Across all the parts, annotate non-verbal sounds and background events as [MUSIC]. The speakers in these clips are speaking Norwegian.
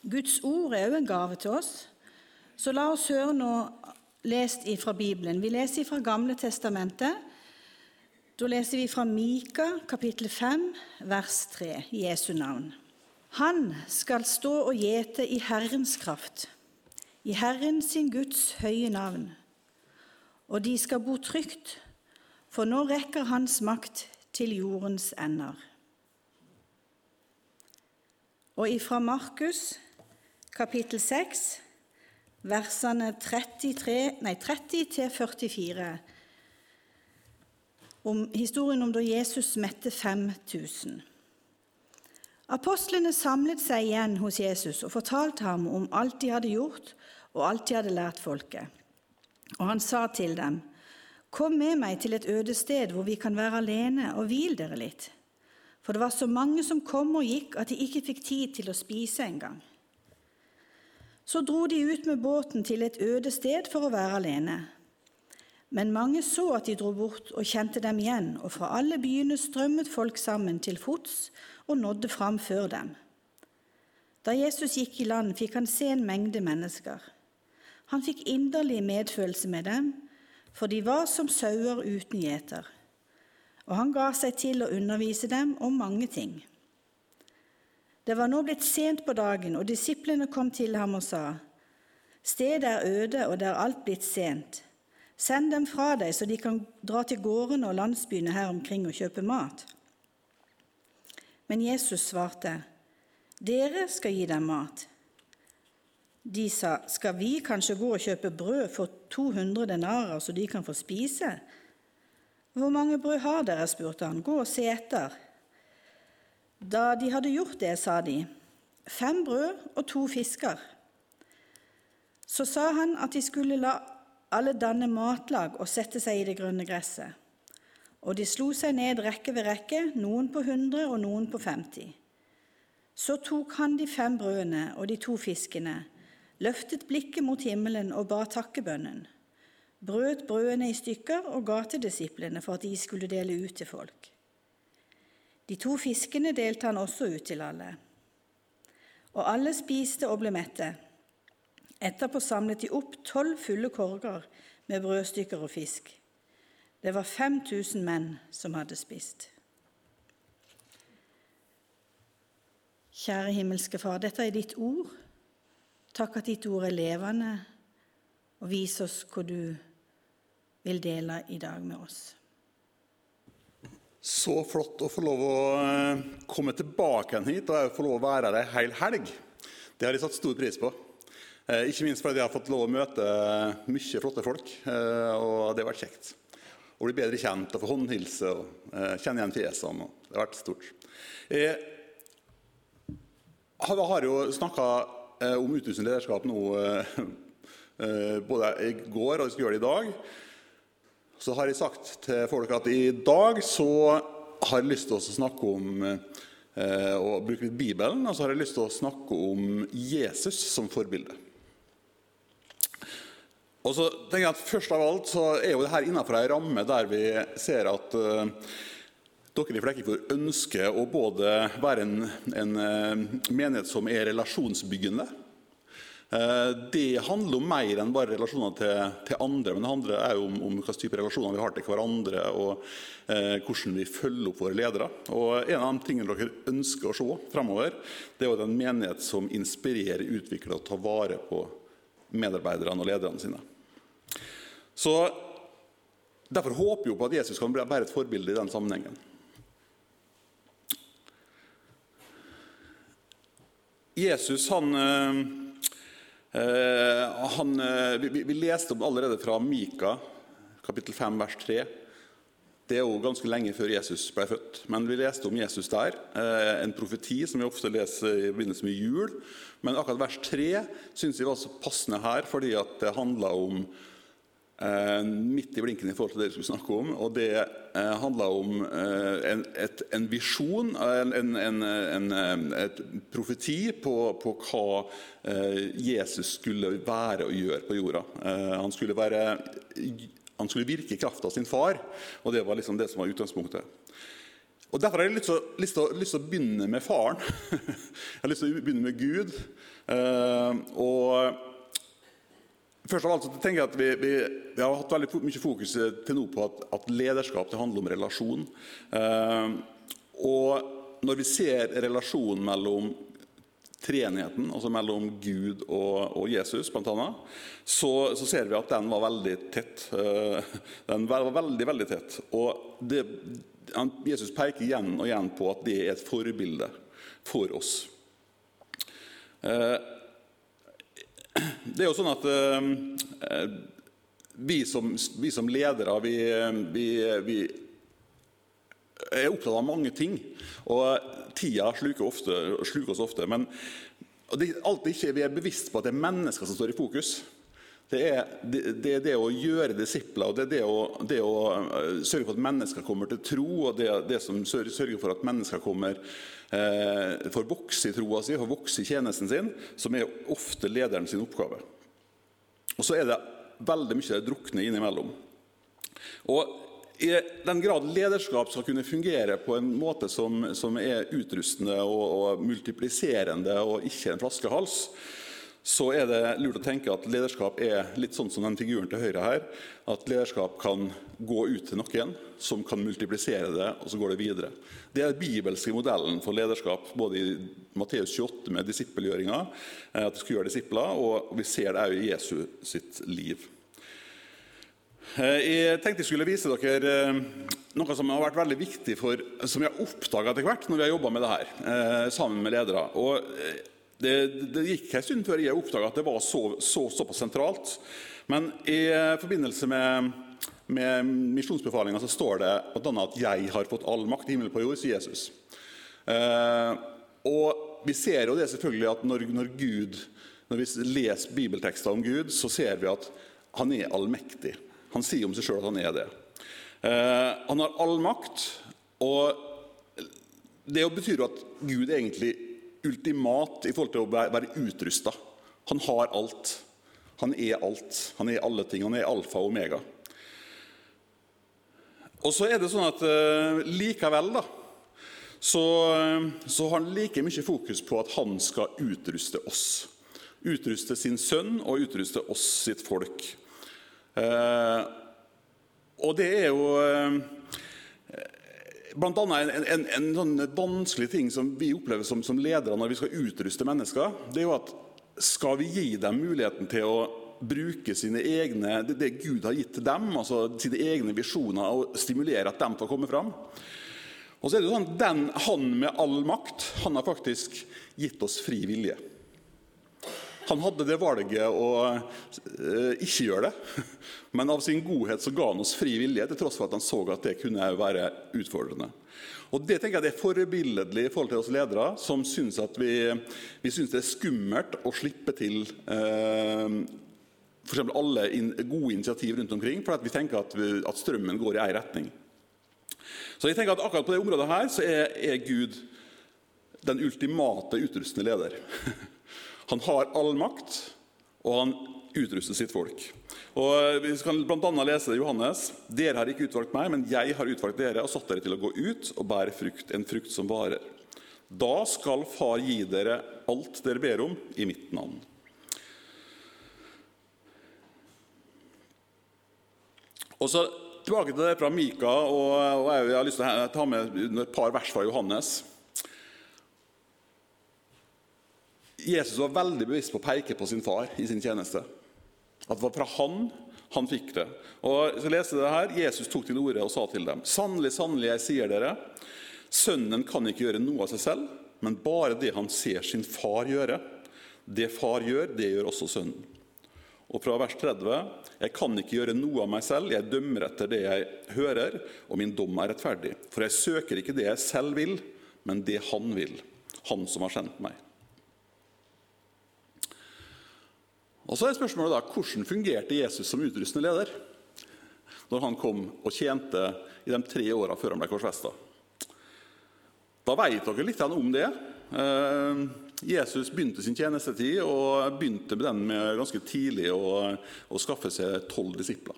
Guds ord er òg en gave til oss. Så la oss høre nå lest fra Bibelen. Vi leser fra Gamle testamentet. Da leser vi fra Mika kapittel 5, vers 3, Jesu navn. Han skal stå og gjete i Herrens kraft, i Herren sin Guds høye navn. Og de skal bo trygt, for nå rekker Hans makt til jordens ender. Og ifra Markus kapittel 6, versene 30-44, om historien om da Jesus mette 5000. Apostlene samlet seg igjen hos Jesus og fortalte ham om alt de hadde gjort, og alt de hadde lært folket. Og han sa til dem, Kom med meg til et øde sted hvor vi kan være alene, og hvil dere litt. For det var så mange som kom og gikk at de ikke fikk tid til å spise engang. Så dro de ut med båten til et øde sted for å være alene. Men mange så at de dro bort og kjente dem igjen, og fra alle byene strømmet folk sammen til fots og nådde fram før dem. Da Jesus gikk i land, fikk han se en mengde mennesker. Han fikk inderlig medfølelse med dem, for de var som sauer uten gjeter. Og han ga seg til å undervise dem om mange ting. Det var nå blitt sent på dagen, og disiplene kom til ham og sa:" Stedet er øde, og det er alt blitt sent. Send dem fra deg, så de kan dra til gårdene og landsbyene her omkring og kjøpe mat. Men Jesus svarte, Dere skal gi dem mat. De sa, Skal vi kanskje gå og kjøpe brød for 200 denarer, så de kan få spise? Hvor mange brød har dere? spurte han. Gå og se etter. Da de hadde gjort det, sa de, fem brød og to fisker. Så sa han at de skulle la alle danne matlag og sette seg i det grønne gresset. Og de slo seg ned rekke ved rekke, noen på hundre og noen på femti. Så tok han de fem brødene og de to fiskene, løftet blikket mot himmelen og ba takkebønnen, brøt brødene i stykker og ga til disiplene for at de skulle dele ut til folk. De to fiskene delte han også ut til alle. Og alle spiste og ble mette. Etterpå samlet de opp tolv fulle korger med brødstykker og fisk. Det var 5000 menn som hadde spist. Kjære himmelske Far, dette er ditt ord. Takk at ditt ord er levende, og vis oss hvor du vil dele i dag med oss. Så flott å få lov å eh, komme tilbake hit og få lov å være her ei hel helg. Det har jeg satt stor pris på. Eh, ikke minst fordi jeg har fått lov å møte mye flotte folk. Eh, og det har vært kjekt. Å bli bedre kjent og få håndhilse og kjenne igjen fjesene. Det har vært stort. Jeg har jo snakka om utvisende lederskap nå [LAUGHS] både i går og jeg skal gjøre det i dag så har jeg sagt til folk at i dag så har jeg lyst til å snakke om eh, og bruke litt Bibelen, og så har jeg lyst til å snakke om Jesus som forbilde. Og så tenker jeg at Først av alt så er jo det her innenfor ei ramme der vi ser at eh, dere i Flekkefjord ønsker å både være en, en uh, menighet som er relasjonsbyggende, Eh, det handler om mer enn bare relasjoner til, til andre. Men det handler også om, om hvilke type relasjoner vi har til hverandre, og eh, hvordan vi følger opp våre ledere. Og En av de tingene dere ønsker å se fremover, det er jo den menighet som inspirerer, utvikler og tar vare på medarbeiderne og lederne sine. Så Derfor håper vi på at Jesus kan være et forbilde i den sammenhengen. Jesus han eh, Eh, han, eh, vi, vi, leste om allerede fra Mika, kapittel 5, vers 3. Det er jo ganske lenge før Jesus ble født. Men vi leste om Jesus der. Eh, en profeti som vi ofte leser i forbindelse med jul. Men akkurat vers 3 syns vi var så passende her, fordi det handla om Eh, midt i blinken i forhold til det vi skulle snakke om. og Det eh, handla om eh, en, et, en visjon, en, en, en, et profeti på, på hva eh, Jesus skulle være og gjøre på jorda. Eh, han skulle, være, han skulle virke i kraft av sin far, og det var liksom det som var utgangspunktet. Og Derfor har jeg lyst til, å, begynne med faren. [LAUGHS] Jeg har lyst til å begynne med Gud. Eh, og Først av alt så tenker jeg at vi, vi, vi, har hatt veldig mye fokus til nå på at, at lederskap handler om relasjon. Eh, og når vi ser relasjonen mellom treenigheten, altså mellom Gud og, og Jesus, annet, så, så, ser vi at den var veldig tett. Eh, den var veldig, veldig tett. Og det, Jesus peker igjen og igjen på at det er et forbilde for oss. Eh, det er jo sånn at eh, vi som, vi som ledere, vi, vi, vi er opptatt av mange ting. Og tida sluker, ofte, sluker oss ofte. Men det alltid ikke vi er bevisst på at det er mennesker som står i fokus. Det er det, det, det å gjøre disipler, og det å, det å, eh, sørge for at mennesker kommer til tro, og det, som sørger for at mennesker kommer eh, får vokse i troa si, får vokse i tjenesten sin, som er ofte lederen sin oppgave. Og så er det veldig mye det drukne innimellom. Og i den grad lederskap skal kunne fungere på en måte som, som er utrustende og, og, multipliserende og ikke en flaskehals, så er det lurt å tenke at lederskap er litt sånn som den figuren til høyre her. At lederskap kan gå ut til noen som kan multiplisere det, og så går det videre. Det er den bibelske modellen for lederskap, både i Matteus 28 med disippelgjøringa, eh, at du skal gjøre disipler, og vi ser det òg i Jesu sitt liv. Eh, jeg tenkte jeg skulle vise dere eh, noe som har vært veldig viktig for, som jeg har oppdaga etter hvert når vi har jobba med det her sammen med ledere. Og det, det gikk en stund før jeg oppdaga at det var så, så, såpass sentralt. Men i forbindelse med, med misjonsbefalinga står det at 'jeg har fått all makt i himmelen på jord', sier Jesus. Eh, og vi ser jo det selvfølgelig at når, når, Gud, når vi leser bibeltekster om Gud, så ser vi at han er allmektig. Han sier om seg sjøl at han er det. Eh, han har all makt, og det betyr jo at Gud er egentlig ultimat i forhold til å være utrusta. Han har alt. Han er alt. Han er alle ting. Han er alfa og omega. Og så er det sånn at uh, likevel da, så, så, har han like mye fokus på at han skal utruste oss. Utruste sin sønn og utruste oss sitt folk. Eh, og det er jo eh, blant annet en, en, en, sånn vanskelig ting som vi opplever som, som, ledere når vi skal utruste mennesker. det er jo at Skal vi gi dem muligheten til å bruke sine egne, det, det Gud har gitt til dem, altså sine egne visjoner, og stimulere at dem får komme fram? Og så er det jo sånn, den, Han med all makt han har faktisk gitt oss fri vilje. Han hadde det valget å uh, ikke gjøre det, [LAUGHS] men av sin godhet så ga han oss fri vilje, til tross for at han så at det kunne være utfordrende. Og Det tenker jeg det er forbilledlig i forhold til oss ledere, som syns vi, vi det er skummelt å slippe til eh, f.eks. alle in, gode initiativ rundt omkring, fordi vi tenker at, vi, at strømmen går i én retning. Så jeg tenker at akkurat på det området her så er, er Gud den ultimate utrustende leder. [LAUGHS] Han har all makt, og han utruster sitt folk. Og Vi skal bl.a. lese det i Johannes. Dere har ikke utvalgt meg, men jeg har utvalgt dere og satt dere til å gå ut og bære frukt, en frukt som varer. Da skal Far gi dere alt dere ber om, i mitt navn. Og så Tilbake til det fra Mika, og jeg har lyst til å ta med et par vers fra Johannes. Jesus var veldig bevisst på å peke på sin far i sin tjeneste. At det var fra han han fikk det. Og så leste det her, Jesus tok til orde og sa til dem.: Sannelig, sannelig, jeg sier dere, sønnen kan ikke gjøre noe av seg selv, men bare det han ser sin far gjøre. Det far gjør, det gjør også sønnen. Og fra vers 30.: Jeg kan ikke gjøre noe av meg selv, jeg dømmer etter det jeg hører, og min dom er rettferdig. For jeg søker ikke det jeg selv vil, men det han vil, han som har sendt meg. Og så er spørsmålet da, Hvordan fungerte Jesus som utrustende leder når han kom og tjente i de tre åra før han ble korsfesta? Da vet dere litt om det. Eh, Jesus begynte sin tjenestetid og begynte med den med ganske tidlig å, å skaffe seg tolv disipler.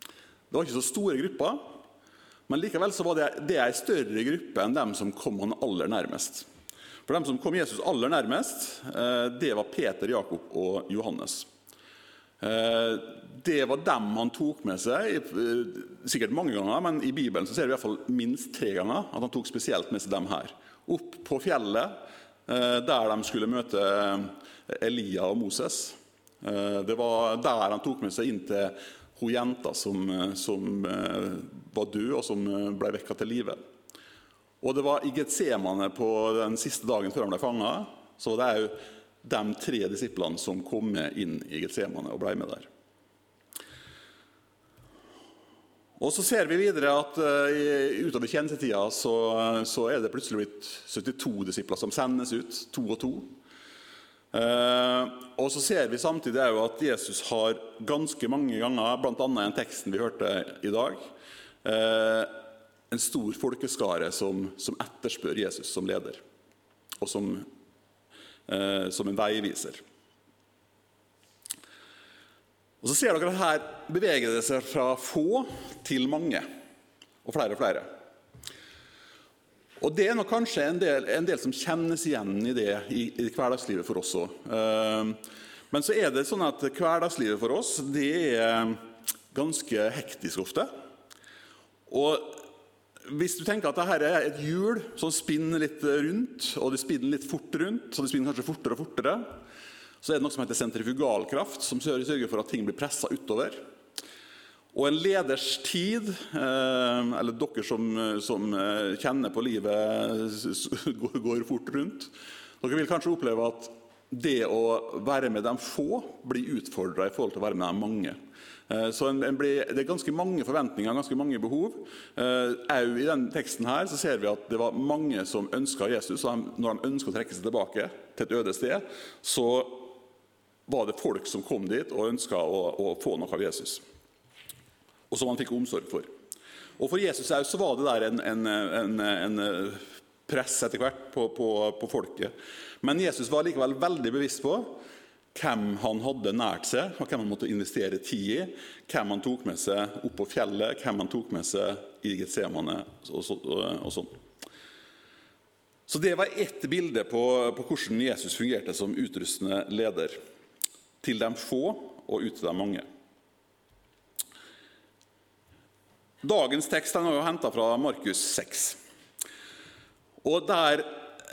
Det var ikke så store grupper, Men likevel var det, det en større gruppe enn dem som kom han aller nærmest. For dem som kom Jesus aller nærmest, eh, det var Peter, Jakob og Johannes. Eh, det var dem han tok med seg, eh, sikkert mange ganger, men i Bibelen så ser vi i hvert fall minst tre ganger at han tok spesielt med seg dem her. Opp på fjellet, der de skulle møte Elia og Moses. Det var der han tok med seg inn til hun jenta som, som var død, og som ble vekka til live. Og det var i Getsemane på den siste dagen før han ble fanga. Så det er jo de tre disiplene som kom med inn i Getsemane og ble med der. Og Så ser vi videre at uh, utover tjenestetida så, så, er det plutselig blitt 72 disipler som sendes ut, to og to. Uh, og så ser vi samtidig at Jesus har ganske mange ganger, bl.a. i den teksten vi hørte i dag, uh, en stor folkeskare som, som, etterspør Jesus som leder, og som, eh, som en veiviser. Og Så ser dere at her beveger det seg fra få til mange, og flere og flere. Og Det er nok kanskje en del, en del, som kjennes igjen i det i, i hverdagslivet for oss òg. Eh, men så er det sånn at hverdagslivet for oss det er ganske hektisk ofte. Og hvis du tenker at dette er et hjul som spinner litt rundt, og det spinner litt fort rundt, så det spinner kanskje fortere og fortere, så er det noe som heter sentrifugalkraft, som sørger for at ting blir pressa utover. Og en leders tid, eh, eller dere som, som eh, kjenner på livet, går fort rundt Dere vil kanskje oppleve at det å være med de få blir utfordra i forhold til å være med de mange. Eh, så blir, Det er ganske mange forventninger ganske mange behov. Òg i denne teksten her så ser vi at det var mange som ønska Jesus. og Når de ønska å trekke seg tilbake til et øde sted, så var det folk som kom dit og ønska å, å få noe av Jesus og som han fikk omsorg for. Og For Jesus så var det der en, en, en, en press etter hvert på, på, på, folket. Men Jesus var likevel veldig bevisst på hvem han hadde nært seg, og hvem han måtte investere tid i. Hvem han tok med seg opp på fjellet, hvem han tok med seg i Getsemane og, så, og, sånn. Så Det var ett bilde på, på hvordan Jesus fungerte som utrustende leder. Til de få og ut til de mange. Dagens tekst er jo henta fra Markus 6. Og Der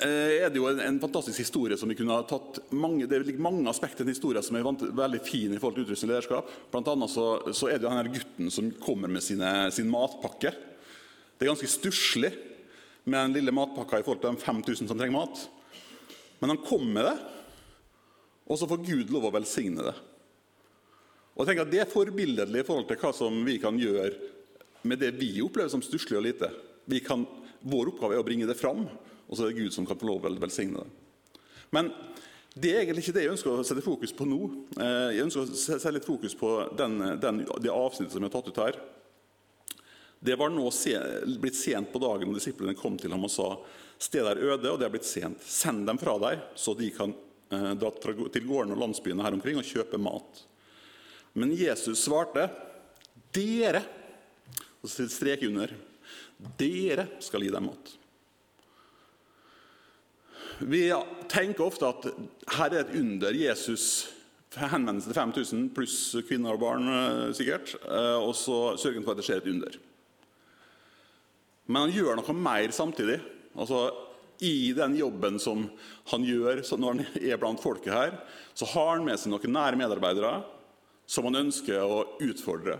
er det jo en, en, fantastisk historie som vi kunne ha tatt mange, Det ligger mange aspekter i den historien som er veldig fin i forhold til utrustning og lederskap. Blant annet så, så, er det jo denne gutten som kommer med sine, sin matpakke. Det er ganske stusslig med den lille matpakka i forhold til de 5000 som trenger mat. Men han kommer med det, og så får Gud lov å velsigne det. Og jeg tenker at Det er forbilledlig i forhold til hva som vi kan gjøre med det vi opplever som stusslig og lite. Kan, vår oppgave er å bringe det fram, og så er det Gud som kan få lov å velsigne det. Men det er egentlig ikke det jeg ønsker å sette fokus på nå. Eh, jeg ønsker å sette litt fokus på den, den, det avsnittet som jeg har tatt ut her. Det var nå blitt sent på dagen når disiplene kom til ham og sa stedet er øde, og det er blitt sent. Send dem fra deg, så de kan eh, dra til gårdene og landsbyene her omkring og kjøpe mat. Men Jesus svarte, dere og så strek under. Dere skal gi dem mat. Vi tenker ofte at her er et under. Jesus henvender seg til 5000 pluss kvinner og barn, eh, sikkert. Eh, og så sørger han for at det skjer et under. Men han gjør noe mer samtidig. Altså, I den jobben som han gjør når han er blant folket her, så har han med seg noen nære medarbeidere som han ønsker å utfordre.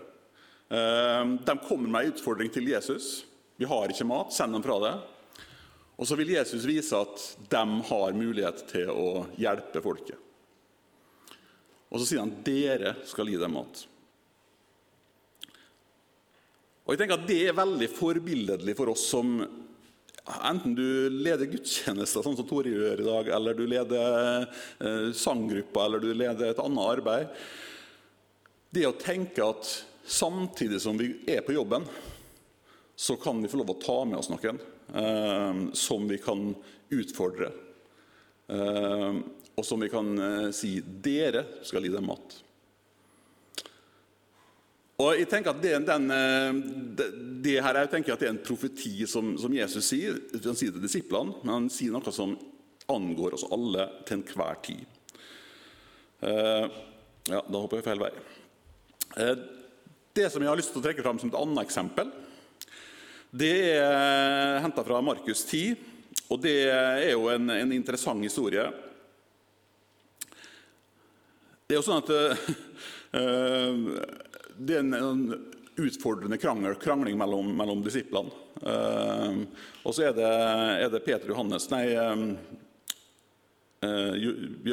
Ehm, de kommer med en utfordring til Jesus. Vi har ikke mat, send dem fra det. Og så vil Jesus vise at de har mulighet til å hjelpe folket. Og så sier han dere skal gi dem mat. Og jeg tenker at Det er veldig forbilledlig for oss som Enten du leder gudstjenester, sånn som Tore gjør i dag, eller du leder eh, sanggrupper eller du leder et annet arbeid. Det å tenke at Samtidig som vi er på jobben, så kan vi få lov å ta med oss noen som vi kan utfordre. Eh, og som vi kan eh, si 'dere skal gi dem mat'. Og jeg tenker at det, den, det, her jeg tenker at det er en profeti som, som Jesus sier. Han sier til disiplene, men han sier noe som angår oss alle til enhver tid. Ja, da hopper jeg feil vei. Det som jeg har lyst til å trekke fram som et annet eksempel, det er henta fra Markus 10. Og det er jo en, en, interessant historie. Det er jo sånn at uh, det er en utfordrende krangel, krangling mellom, mellom disiplene. Uh, og så er det, er det Peter Johannes Nei, uh,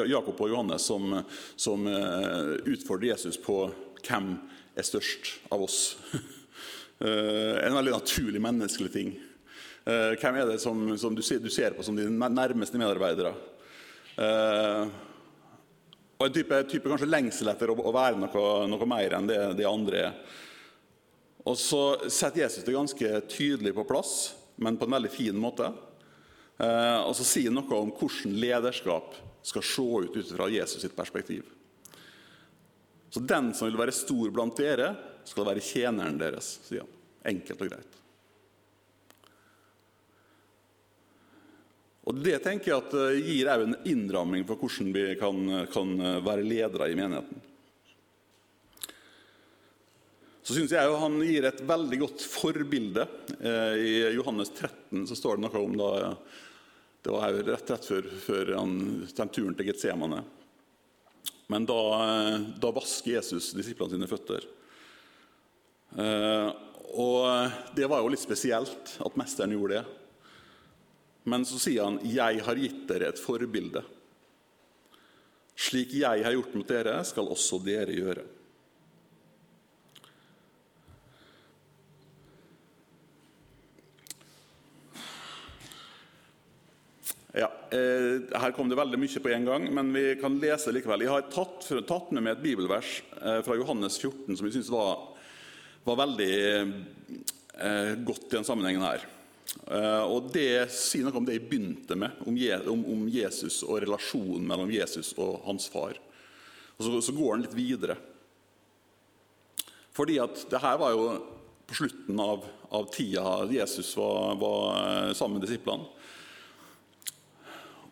Jakob og Johannes som, som utfordrer Jesus på hvem er størst av oss. [LAUGHS] en veldig naturlig menneskelig ting. hvem er det som, som du, ser, du, ser, på som dine nærmeste medarbeidere? Og en type, type kanskje lengsel etter å, å være noe, noe, mer enn det de andre er. Og så setter Jesus det ganske tydelig på plass, men på en veldig fin måte. Eh, og så sier han noe om hvordan lederskap skal se ut ut fra Jesus sitt perspektiv. Så den som vil være stor blant dere, skal være tjeneren deres, sier han. Enkelt og greit. Og Det tenker jeg at gir gir en innramming for hvordan vi kan, kan eh, være ledere i menigheten. Så synes jeg Han gir et veldig godt forbilde. Eh, I Johannes 13 så står det noe om da Det var rett, rett før, før han, den turen til Getsemane. Men da, da, vasker Jesus disiplene sine føtter. Og det var jo litt spesielt at mesteren gjorde det. Men så sier han, 'Jeg har gitt dere et forbilde.' 'Slik jeg har gjort mot dere, skal også dere gjøre.' Ja, eh, Her kom det veldig mye på en gang, men vi kan lese likevel. Jeg har tatt, tatt med meg et bibelvers eh, fra Johannes 14 som jeg syns var, var, veldig eh, godt i denne sammenhengen. her. Eh, og Det sier noe om det jeg begynte med, om Jesus og relasjonen mellom Jesus og hans far. Og Så, så går han litt videre. Fordi at det her var jo på slutten av, av tida Jesus var, var, sammen med disiplene.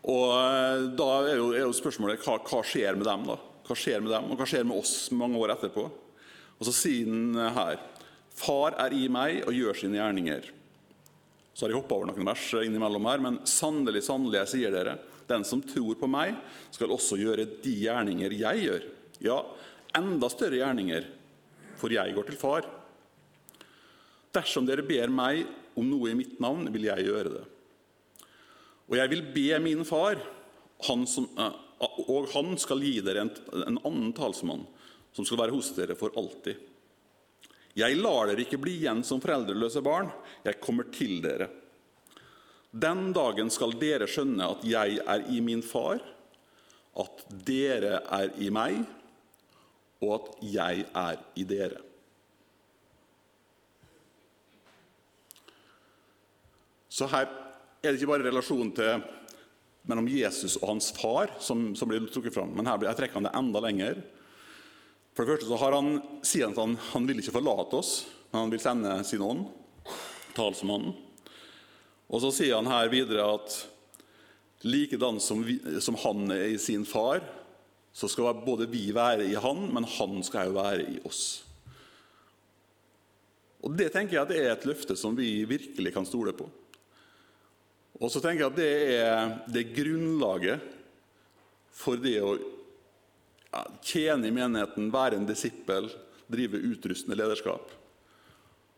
Og eh, Da er jo, er jo spørsmålet hva, hva, skjer med dem da? Hva skjer med dem, og hva skjer med oss mange år etterpå? Og Så sier han her Far er i meg og gjør sine gjerninger. Så har jeg hoppa over noen vers innimellom her, men sannelig, sannelig, jeg sier dere, den som tror på meg, skal også gjøre de gjerninger jeg gjør. Ja, enda større gjerninger, for jeg går til far. Dersom dere ber meg om noe i mitt navn, vil jeg gjøre det. Og jeg vil be min far, han som, eh, og han skal gi dere en, en annen talsmann, som skal være hos dere for alltid. Jeg lar dere ikke bli igjen som foreldreløse barn. Jeg kommer til dere. Den dagen skal dere skjønne at jeg er i min far, at dere er i meg, og at jeg er i dere. Så her er det ikke bare relasjonen til, mellom Jesus og hans far som, som blir trukket fram, men her trekker han det enda lenger. For det første så har han, sier han at han, han vil ikke forlate oss, men han vil sende sin ånd, talsmannen. Og så sier han her videre at likedan som, som han er i sin far, så skal både vi være i han, men han skal jo være i oss. Og Det tenker jeg at det er et løfte som vi virkelig kan stole på. Og så tenker jeg at det er, det grunnlaget for det å tjene i menigheten, være en disippel, drive utrustende lederskap.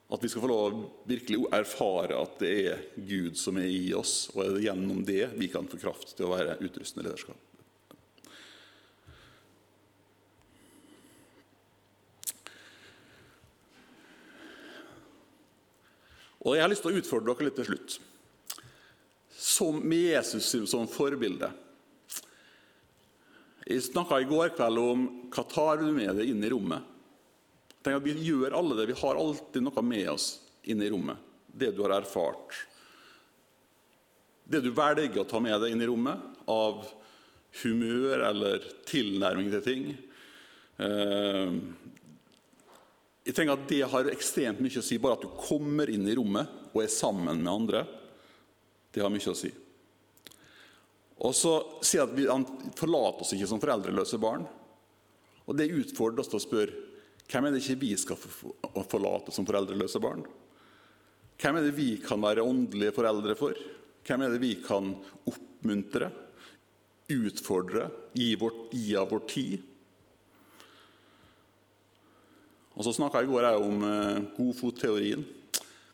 At vi skal få lov å virkelig erfare at det er Gud som er i oss, og er det gjennom det vi kan få kraft til å være utrustende lederskap. Og Jeg har lyst til å utfordre dere litt til slutt. Som med Jesus som forbilde jeg snakka i går kveld om hva tar du med deg inn i rommet. Tenk at Vi gjør alle det. Vi har alltid noe med oss inn i rommet. Det du har erfart. Det du velger å ta med deg inn i rommet av humør eller tilnærming til ting. Eh, Jeg tenker at Det har ekstremt mye å si, bare at du kommer inn i rommet og er sammen med andre. Det har mye å si. Og så sier at vi, Han forlater oss ikke som foreldreløse barn. Og Det utfordrer oss til å spørre hvem er det ikke vi skal forlate som foreldreløse barn? Hvem er det vi kan være åndelige foreldre for? Hvem er det vi kan oppmuntre, utfordre, gi, vårt, gi av vår tid? Og Så snakka i går om eh, godfotteorien.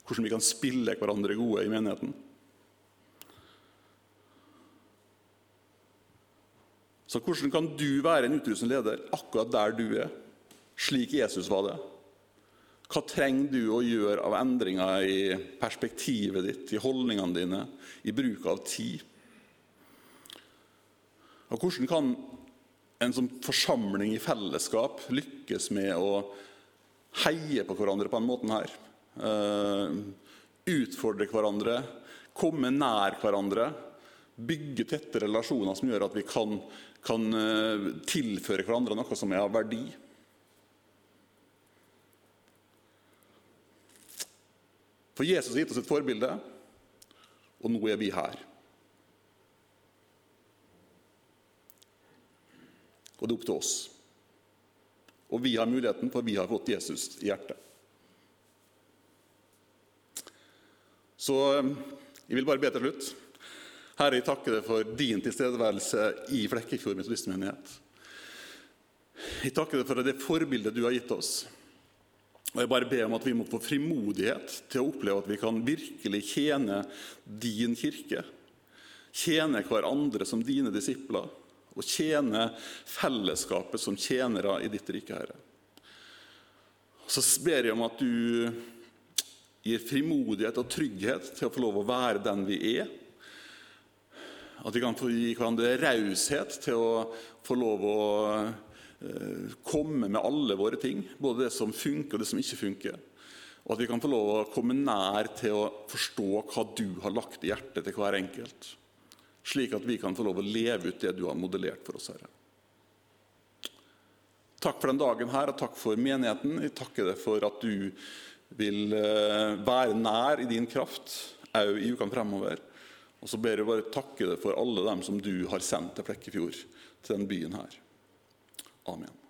Hvordan vi kan spille hverandre gode i menigheten. Så hvordan kan du være en utrustende leder akkurat der du er, slik Jesus var det? Hva trenger du å gjøre av endringer i perspektivet ditt, i holdningene dine, i bruk av tid? Og hvordan kan en som forsamling i fellesskap lykkes med å heie på hverandre på denne måten her. Uh, utfordre hverandre, komme nær hverandre. Bygge tette relasjoner som gjør at vi kan, kan uh, tilføre hverandre noe som er av verdi. For Jesus har gitt oss et forbilde, og nå er vi her. Og det er opp til oss. Og vi har muligheten, for vi har fått Jesus i hjertet. Så eh, jeg vil bare be til slutt. Herre, jeg takker deg for din tilstedeværelse i Flekkefjord metodistmenighet. Jeg takker deg for det forbildet du har gitt oss. Og Jeg bare ber om at vi må få frimodighet til å oppleve at vi kan virkelig tjene din kirke. Tjene hverandre som dine disipler og tjene fellesskapet som tjenere i ditt rike, Herre. Så ber jeg om at du gir frimodighet og trygghet til å få lov å være den vi er. At vi kan få gi hverandre raushet til å få lov å eh, komme med alle våre ting, både det som funker og det som ikke funker. Og at vi kan få lov å komme nær til å forstå hva du har lagt i hjertet til hver enkelt slik at vi kan få lov å leve ut det du har modellert for oss, Herre. Takk for den dagen her, og takk for menigheten. Jeg takker deg for at du vil eh, være nær i din kraft òg i ukene fremover. Og så ber jeg bare takke deg for alle dem som du har sendt til Flekkefjord, til den byen her. Amen.